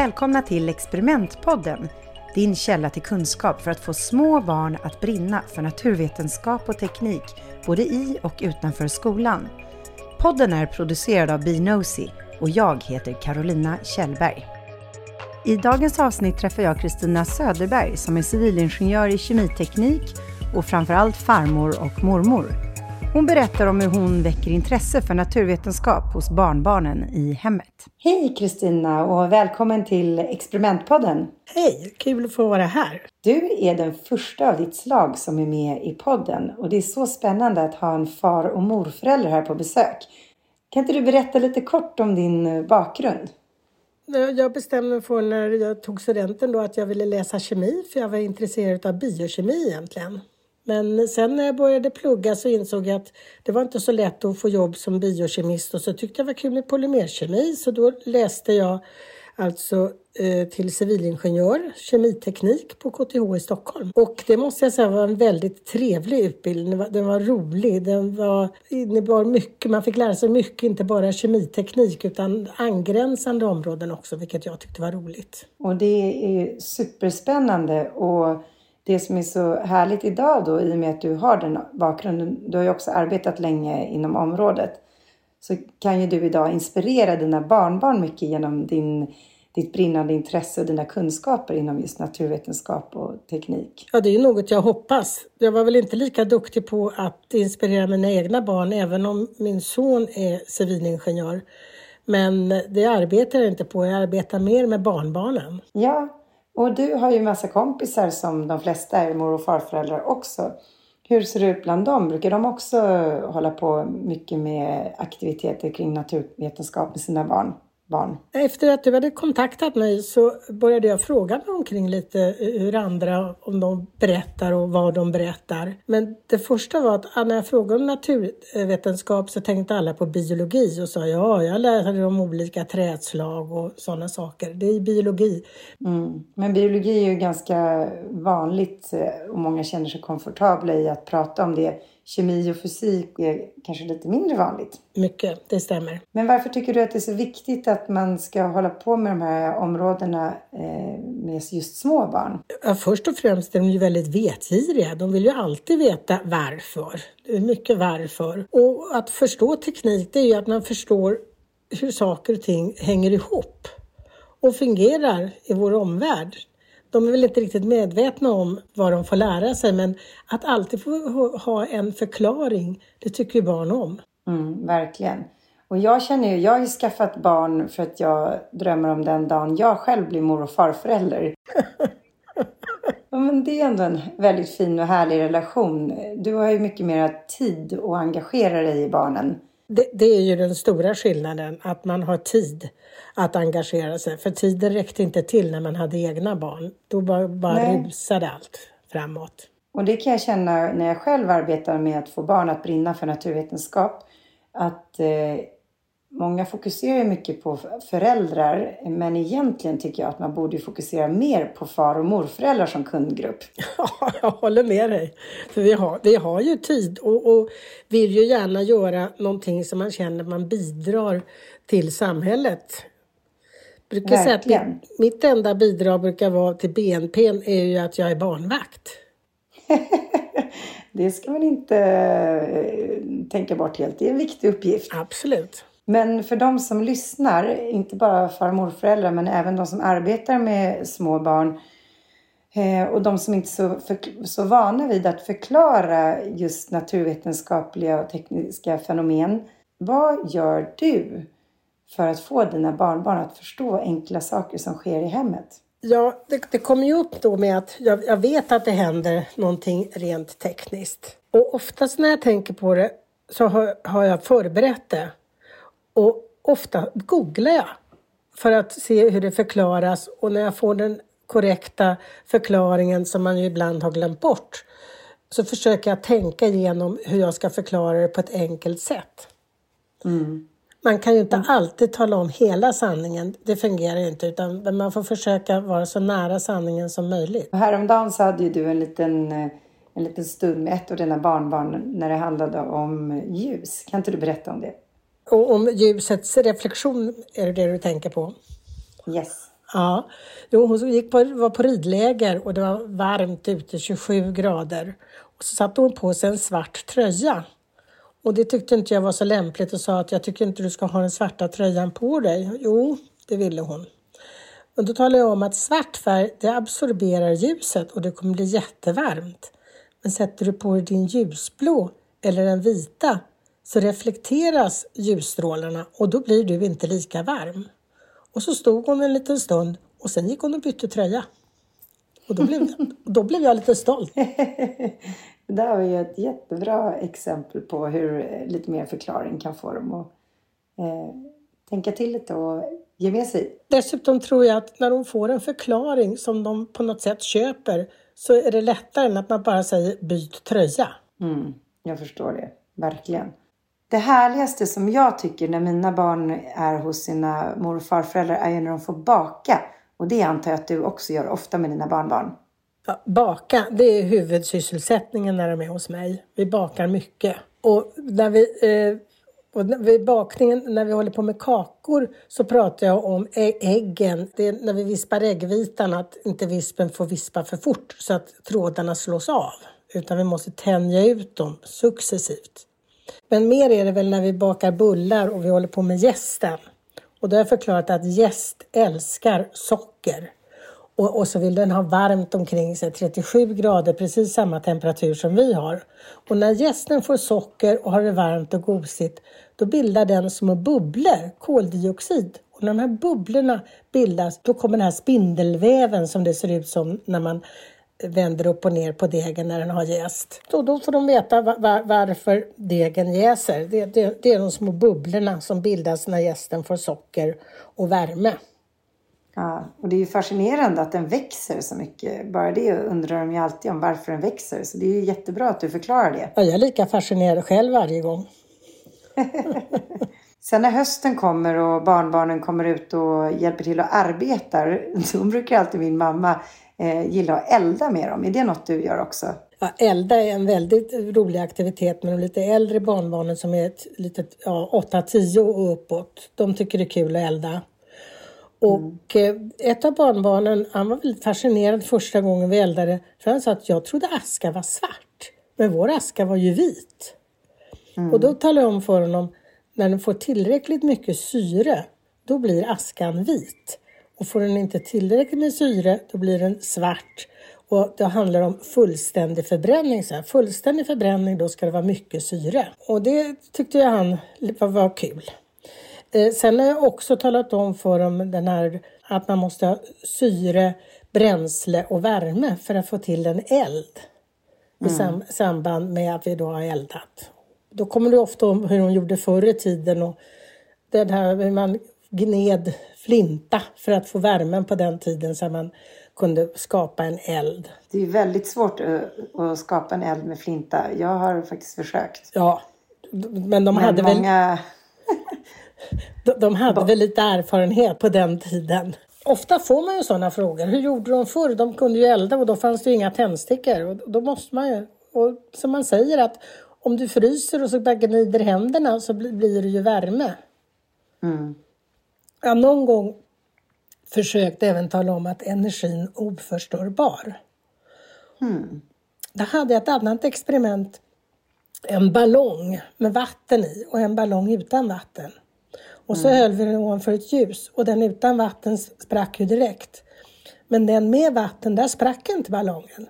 Välkomna till Experimentpodden, din källa till kunskap för att få små barn att brinna för naturvetenskap och teknik, både i och utanför skolan. Podden är producerad av Binosi och jag heter Carolina Kjellberg. I dagens avsnitt träffar jag Kristina Söderberg som är civilingenjör i kemiteknik och framförallt farmor och mormor. Hon berättar om hur hon väcker intresse för naturvetenskap hos barnbarnen i hemmet. Hej Kristina och välkommen till Experimentpodden. Hej, kul att få vara här. Du är den första av ditt slag som är med i podden och det är så spännande att ha en far och morförälder här på besök. Kan inte du berätta lite kort om din bakgrund? Jag bestämde mig för när jag tog studenten då att jag ville läsa kemi för jag var intresserad av biokemi egentligen. Men sen när jag började plugga så insåg jag att det var inte så lätt att få jobb som biokemist och så tyckte jag det var kul med polymerkemi så då läste jag alltså eh, till civilingenjör, kemiteknik på KTH i Stockholm. Och det måste jag säga var en väldigt trevlig utbildning. Den var, den var rolig, den var, innebar mycket, man fick lära sig mycket, inte bara kemiteknik utan angränsande områden också, vilket jag tyckte var roligt. Och det är superspännande och det som är så härligt idag då, i och med att du har den bakgrunden, du har ju också arbetat länge inom området, så kan ju du idag inspirera dina barnbarn mycket genom din, ditt brinnande intresse och dina kunskaper inom just naturvetenskap och teknik. Ja, det är ju något jag hoppas. Jag var väl inte lika duktig på att inspirera mina egna barn, även om min son är civilingenjör. Men det arbetar jag inte på. Jag arbetar mer med barnbarnen. Ja, och du har ju massa kompisar som de flesta är mor och farföräldrar också. Hur ser det ut bland dem? Brukar de också hålla på mycket med aktiviteter kring naturvetenskap med sina barn? Barn? Efter att du hade kontaktat mig så började jag fråga mig omkring lite hur andra, om de berättar och vad de berättar. Men det första var att när jag frågade om naturvetenskap så tänkte alla på biologi och sa ja, jag lärde om olika trädslag och sådana saker. Det är biologi. Mm. Men biologi är ju ganska vanligt och många känner sig komfortabla i att prata om det kemi och fysik är kanske lite mindre vanligt. Mycket, det stämmer. Men varför tycker du att det är så viktigt att man ska hålla på med de här områdena eh, med just små barn? Ja, först och främst är de ju väldigt vetgiriga. De vill ju alltid veta varför. Det är mycket varför. Och att förstå teknik, det är ju att man förstår hur saker och ting hänger ihop och fungerar i vår omvärld de är väl inte riktigt medvetna om vad de får lära sig men att alltid få ha en förklaring, det tycker ju barn om. Mm, verkligen. Och jag känner ju, jag har ju skaffat barn för att jag drömmer om den dagen jag själv blir mor och farförälder. ja, men det är ändå en väldigt fin och härlig relation. Du har ju mycket mer tid att engagera dig i barnen. Det, det, är ju den stora skillnaden, att man har tid att engagera sig. För tiden räckte inte till när man hade egna barn. Då bara, bara rusade allt framåt. Och det kan jag känna när jag själv arbetar med att få barn att brinna för naturvetenskap. Att eh, Många fokuserar mycket på föräldrar men egentligen tycker jag att man borde fokusera mer på far och morföräldrar som kundgrupp. Ja, jag håller med dig. För vi har, vi har ju tid och, och vill ju gärna göra någonting som man känner man bidrar till samhället. Jag brukar säga att mitt, mitt enda bidrag brukar vara till BNP är ju att jag är barnvakt. det ska man inte eh, tänka bort helt. Det är en viktig uppgift. Absolut. Men för de som lyssnar, inte bara far och morföräldrar men även de som arbetar med små barn eh, och de som inte är så, för, så vana vid att förklara just naturvetenskapliga och tekniska fenomen. Vad gör du för att få dina barnbarn att förstå enkla saker som sker i hemmet? Ja, det, det kommer ju upp då med att jag, jag vet att det händer någonting rent tekniskt. Och oftast när jag tänker på det så har, har jag förberett det och ofta googlar jag för att se hur det förklaras och när jag får den korrekta förklaringen som man ju ibland har glömt bort så försöker jag tänka igenom hur jag ska förklara det på ett enkelt sätt. Mm. Man kan ju inte mm. alltid tala om hela sanningen, det fungerar inte utan man får försöka vara så nära sanningen som möjligt. Häromdagen så hade ju du en liten, en liten stund med ett av dina barnbarn när det handlade om ljus. Kan inte du berätta om det? Och om ljusets reflektion, är det det du tänker på? Yes. Ja, jo, hon gick på, var på ridläger och det var varmt ute, 27 grader. Och så satte hon på sig en svart tröja. Och det tyckte inte jag var så lämpligt och sa att jag tycker inte du ska ha den svarta tröjan på dig. Jo, det ville hon. Och då talade jag om att svart färg det absorberar ljuset och det kommer bli jättevarmt. Men sätter du på dig din ljusblå eller den vita så reflekteras ljusstrålarna och då blir du inte lika varm. Och så stod hon en liten stund och sen gick hon och bytte tröja. Och då blev, då blev jag lite stolt. Det där var ju ett jättebra exempel på hur lite mer förklaring kan få dem att eh, tänka till lite och ge med sig. Dessutom tror jag att när de får en förklaring som de på något sätt köper så är det lättare än att man bara säger byt tröja. Mm, jag förstår det, verkligen. Det härligaste som jag tycker när mina barn är hos sina mor och farföräldrar är ju när de får baka. Och det antar jag att du också gör ofta med dina barnbarn. Ja, baka, det är huvudsysselsättningen när de är hos mig. Vi bakar mycket. Och när vi, eh, och vid bakningen, när vi håller på med kakor, så pratar jag om äggen. Det är när vi vispar äggvitan, att inte vispen får vispa för fort så att trådarna slås av. Utan vi måste tänja ut dem successivt. Men mer är det väl när vi bakar bullar och vi håller på med gästen. Och då har jag förklarat att gäst älskar socker. Och, och, så vill den ha varmt omkring sig, 37 grader, precis samma temperatur som vi har. Och när gästen får socker och har det varmt och gosigt, då bildar den små bubblor, koldioxid. Och när de här bubblorna bildas, då kommer den här spindelväven som det ser ut som när man vänder upp och ner på degen när den har jäst. Och då får de veta var, varför degen jäser. Det, det, det, är de små bubblorna som bildas när jästen får socker och värme. Ja, och det är ju fascinerande att den växer så mycket. Bara det undrar de ju alltid om varför den växer. Så det är ju jättebra att du förklarar det. Ja, jag är lika fascinerad själv varje gång. Sen när hösten kommer och barnbarnen kommer ut och hjälper till och arbetar, då brukar alltid min mamma eh, gilla att elda med dem. Är det något du gör också? Ja, elda är en väldigt rolig aktivitet med de lite äldre barnbarnen som är ett litet, ja, 8-10 och uppåt. De tycker det är kul att elda. Och mm. ett av barnbarnen, han var väldigt fascinerad första gången vi eldade. För han sa att jag trodde aska var svart. Men vår aska var ju vit. Mm. Och då talade jag om för honom, när den får tillräckligt mycket syre, då blir askan vit. Och får den inte tillräckligt med syre, då blir den svart. Och det handlar om fullständig förbränning. Så här. Fullständig förbränning, då ska det vara mycket syre. Och det tyckte jag han var, kul. Eh, sen har jag också talat om för dem den här, att man måste ha syre, bränsle och värme för att få till en eld. Mm. I sam, samband med att vi då har eldat. Då kommer det ofta om hur de gjorde förr i tiden och det här hur man gned flinta för att få värmen på den tiden så man kunde skapa en eld. Det är väldigt svårt eh, att skapa en eld med flinta. Jag har faktiskt försökt. Ja, men de men hade många... väl... de hade väl lite erfarenhet på den tiden. Ofta får man ju sådana frågor. Hur gjorde de förr? De kunde ju elda och då fanns det ju inga tändstickor. Och då måste man ju... Och som man säger att om du fryser och så bara gnider händerna så blir det ju värme. Mm. Jag någon gång försökt även tala om att energin är oförstörbar. Mm. Då hade jag ett annat experiment. En ballong med vatten i och en ballong utan vatten. Och så mm. höll vi den ovanför ett ljus och den utan vatten sprack ju direkt. Men den med vatten, där sprack inte ballongen.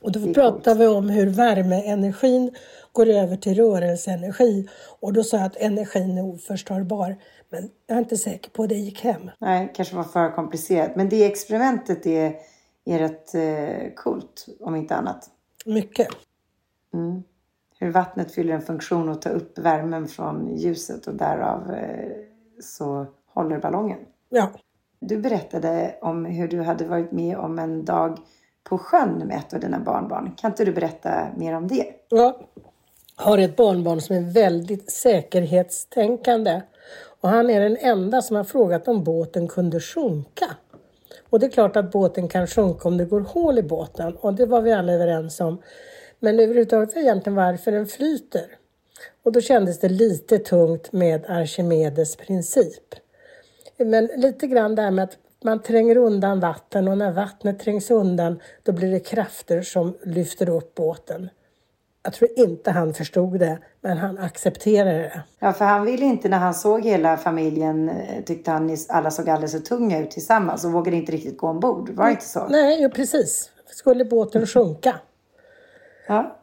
Och då pratade vi om hur värmeenergin går över till rörelseenergi. Och då sa jag att energin är oförstörbar. Men jag är inte säker på att det gick hem. Nej, kanske var för komplicerat. Men det experimentet är, är rätt eh, coolt, om inte annat. Mycket. Mm hur vattnet fyller en funktion att ta upp värmen från ljuset och därav eh, så håller ballongen. Ja. Du berättade om hur du hade varit med om en dag på sjön med ett av dina barnbarn. Kan inte du berätta mer om det? Ja, har ett barnbarn som är väldigt säkerhetstänkande. Och han är den enda som har frågat om båten kunde sjunka. Och det är klart att båten kan sjunka om det går hål i båten. Och det var vi alla överens om. Men överhuvudtaget var egentligen varför den flyter. Och då kändes det lite tungt med Archimedes princip. Men lite grann det här med att man tränger undan vatten och när vattnet trängs undan då blir det krafter som lyfter upp båten. Jag tror inte han förstod det, men han accepterade det. Ja, för han ville inte när han såg hela familjen, eh, tyckte han alla såg alldeles för tunga ut tillsammans och vågade inte riktigt gå ombord. Var det inte så? Nej, ja, precis. Skulle båten sjunka. Ja.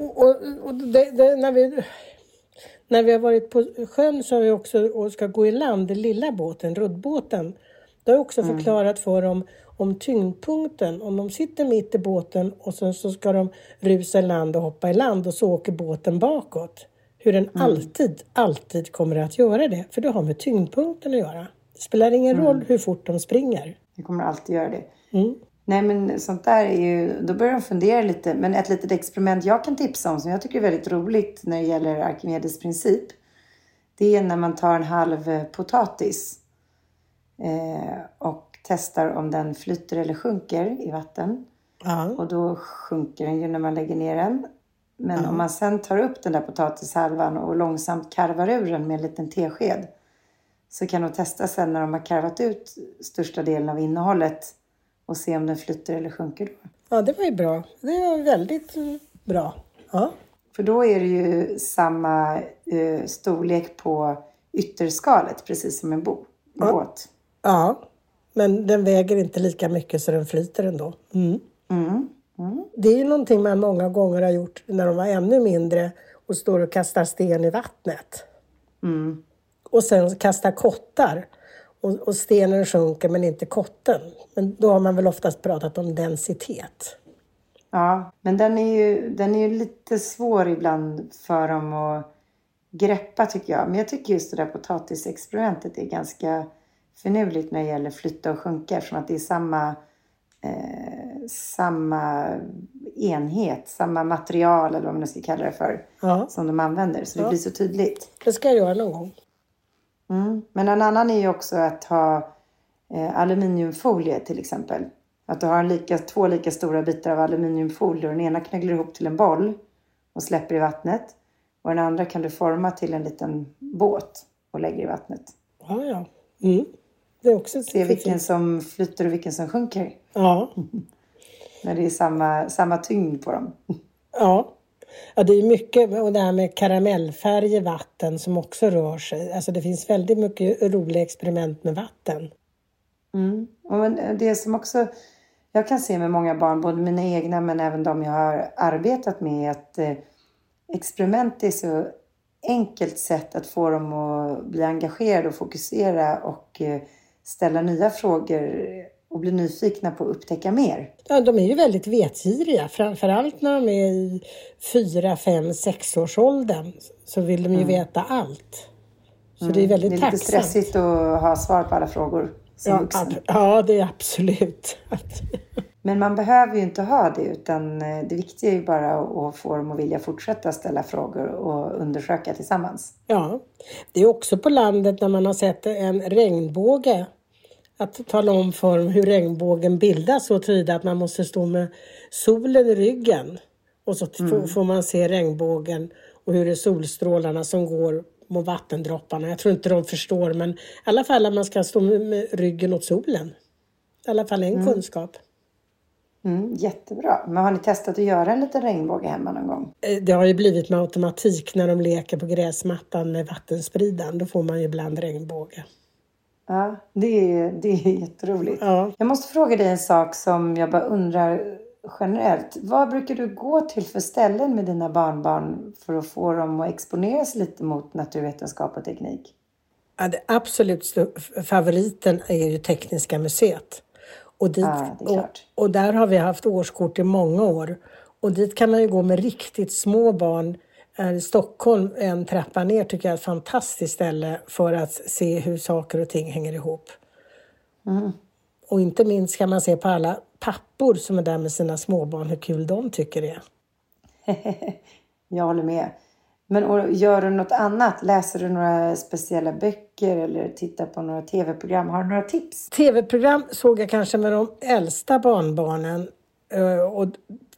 och, och, det, det, när, vi, när vi har varit på sjön så har vi också, och ska gå i land, den lilla båten, ruddbåten. Då har jag också mm. förklarat för dem om tyngdpunkten. Om de sitter mitt i båten och sen så ska de rusa i land och hoppa i land och så åker båten bakåt. Hur den mm. alltid, alltid kommer att göra det. För det har med tyngdpunkten att göra. Det spelar ingen mm. roll hur fort de springer. Det kommer alltid göra det. Mm. Nej men sånt där är ju, då börjar de fundera lite. Men ett litet experiment jag kan tipsa om som jag tycker är väldigt roligt när det gäller Arkimedes princip. Det är när man tar en halv potatis eh, och testar om den flyter eller sjunker i vatten. Ja. Och då sjunker den ju när man lägger ner den. Men ja. om man sen tar upp den där potatishalvan och långsamt karvar ur den med en liten tesked så kan de testa sen när de har karvat ut största delen av innehållet och se om den flyter eller sjunker. Då. Ja, det var ju bra. Det var väldigt bra. Ja. För då är det ju samma eh, storlek på ytterskalet, precis som en bo, ja. båt. Ja, men den väger inte lika mycket så den flyter ändå. Mm. Mm. Mm. Det är ju någonting man många gånger har gjort när de var ännu mindre och står och kastar sten i vattnet. Mm. Och sen kastar kottar. Och, och, stenen sjunker men inte kotten. Men då har man väl oftast pratat om densitet. Ja, men den är ju, den är ju lite svår ibland för dem att greppa tycker jag. Men jag tycker just det där potatisexperimentet är ganska finurligt när det gäller flytta och sjunka eftersom att det är samma, eh, samma enhet, samma material eller vad man nu ska kalla det för, ja. som de använder. Så det ja. blir så tydligt. Det ska jag göra någon gång. Mm. Men en annan är ju också att ha eh, aluminiumfolie till exempel. Att du har en lika, två lika stora bitar av aluminiumfolie och den ena knögglar ihop till en boll och släpper i vattnet. Och den andra kan du forma till en liten båt och lägger i vattnet. Ja, ja. Mm. Det är också Se vilken som flyter och vilken som sjunker. Ja. När det är samma, samma tyngd på dem. Ja. Ja, det är mycket, och det här med karamellfärg i vatten som också rör sig. Alltså det finns väldigt mycket roliga experiment med vatten. Mm. Och det som också jag kan se med många barn, både mina egna men även de jag har arbetat med, att eh, experiment är så enkelt sätt att få dem att bli engagerade och fokusera och eh, ställa nya frågor och bli nyfikna på att upptäcka mer. Ja, de är ju väldigt vetgiriga, framförallt när de är i fyra, fem, sexårsåldern så vill de ju mm. veta allt. Så mm. det är väldigt tacksamt. Det är lite stressigt att ha svar på alla frågor som ja, vuxen. Ja, det är absolut. Men man behöver ju inte ha det utan eh, det viktiga är ju bara att få dem att vilja fortsätta ställa frågor och undersöka tillsammans. Ja, det är också på landet när man har sett en regnbåge att tala om för hur regnbågen bildas så tydligt att man måste stå med solen i ryggen och så mm. får man se regnbågen och hur det är solstrålarna som går mot vattendropparna. Jag tror inte de förstår men i alla fall att man ska stå med ryggen åt solen. I alla fall en mm. kunskap. Mm, jättebra. Men har ni testat att göra en liten regnbåge hemma någon gång? Eh, det har ju blivit med automatik när de leker på gräsmattan med vattenspridan. Då får man ju ibland regnbåge. Ja, det är, det är jätteroligt. Ja. Jag måste fråga dig en sak som jag bara undrar generellt. Vad brukar du gå till för ställen med dina barnbarn för att få dem att exponera sig lite mot naturvetenskap och teknik? Ja, det absolut favoriten är ju Tekniska museet. Och, dit, ja, och, och, där har vi haft årskort i många år. Och dit kan man ju gå med riktigt små barn. Eh, Stockholm, en trappa ner, tycker jag är ett fantastiskt ställe för att se hur saker och ting hänger ihop. Mm. Och inte minst kan man se på alla pappor som är där med sina småbarn hur kul de tycker det är. jag håller med. Men gör du något annat? Läser du några speciella böcker eller tittar på några tv-program? Har du några tips? Tv-program såg jag kanske med de äldsta barnbarnen. Eh, och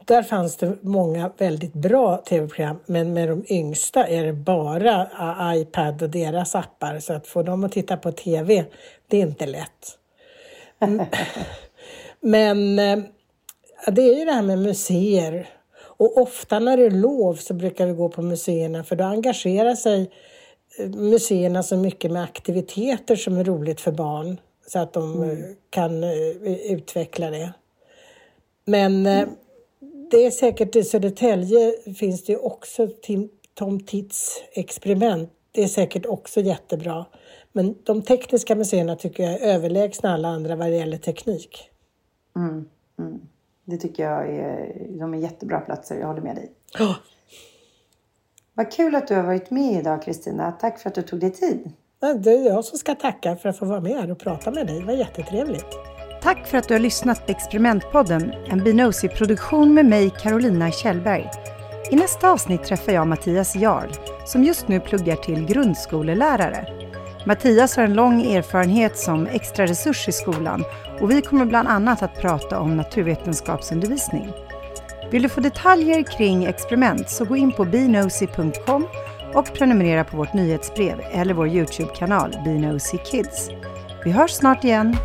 där fanns det många väldigt bra tv-program. Men med de yngsta är det bara iPad och deras appar. Så att få dem att titta på tv, det är inte lätt. Men eh, det är ju det här med museer. Och ofta när det är lov så brukar vi gå på museerna för då engagerar sig eh, museerna så mycket med aktiviteter som är roligt för barn så att de mm. kan utveckla det. Men mm. Det är säkert i Södertälje finns det också Tom Tits experiment. Det är säkert också jättebra. Men de tekniska museerna tycker jag är överlägsna alla andra vad det gäller teknik. Mm, mm. Det tycker jag är, de är jättebra platser, jag håller med dig. Oh. Vad kul att du har varit med idag Kristina. Tack för att du tog dig tid. Det är jag som ska tacka för att få vara med här och prata med dig. Det var jättetrevligt. Tack för att du har lyssnat på Experimentpodden, en Binosi-produktion med mig, Carolina Kjellberg. I nästa avsnitt träffar jag Mattias Jarl, som just nu pluggar till grundskolelärare. Mattias har en lång erfarenhet som extra resurs i skolan och vi kommer bland annat att prata om naturvetenskapsundervisning. Vill du få detaljer kring experiment så gå in på binosi.com och prenumerera på vårt nyhetsbrev eller vår Youtube-kanal Binosi Kids. Vi hörs snart igen.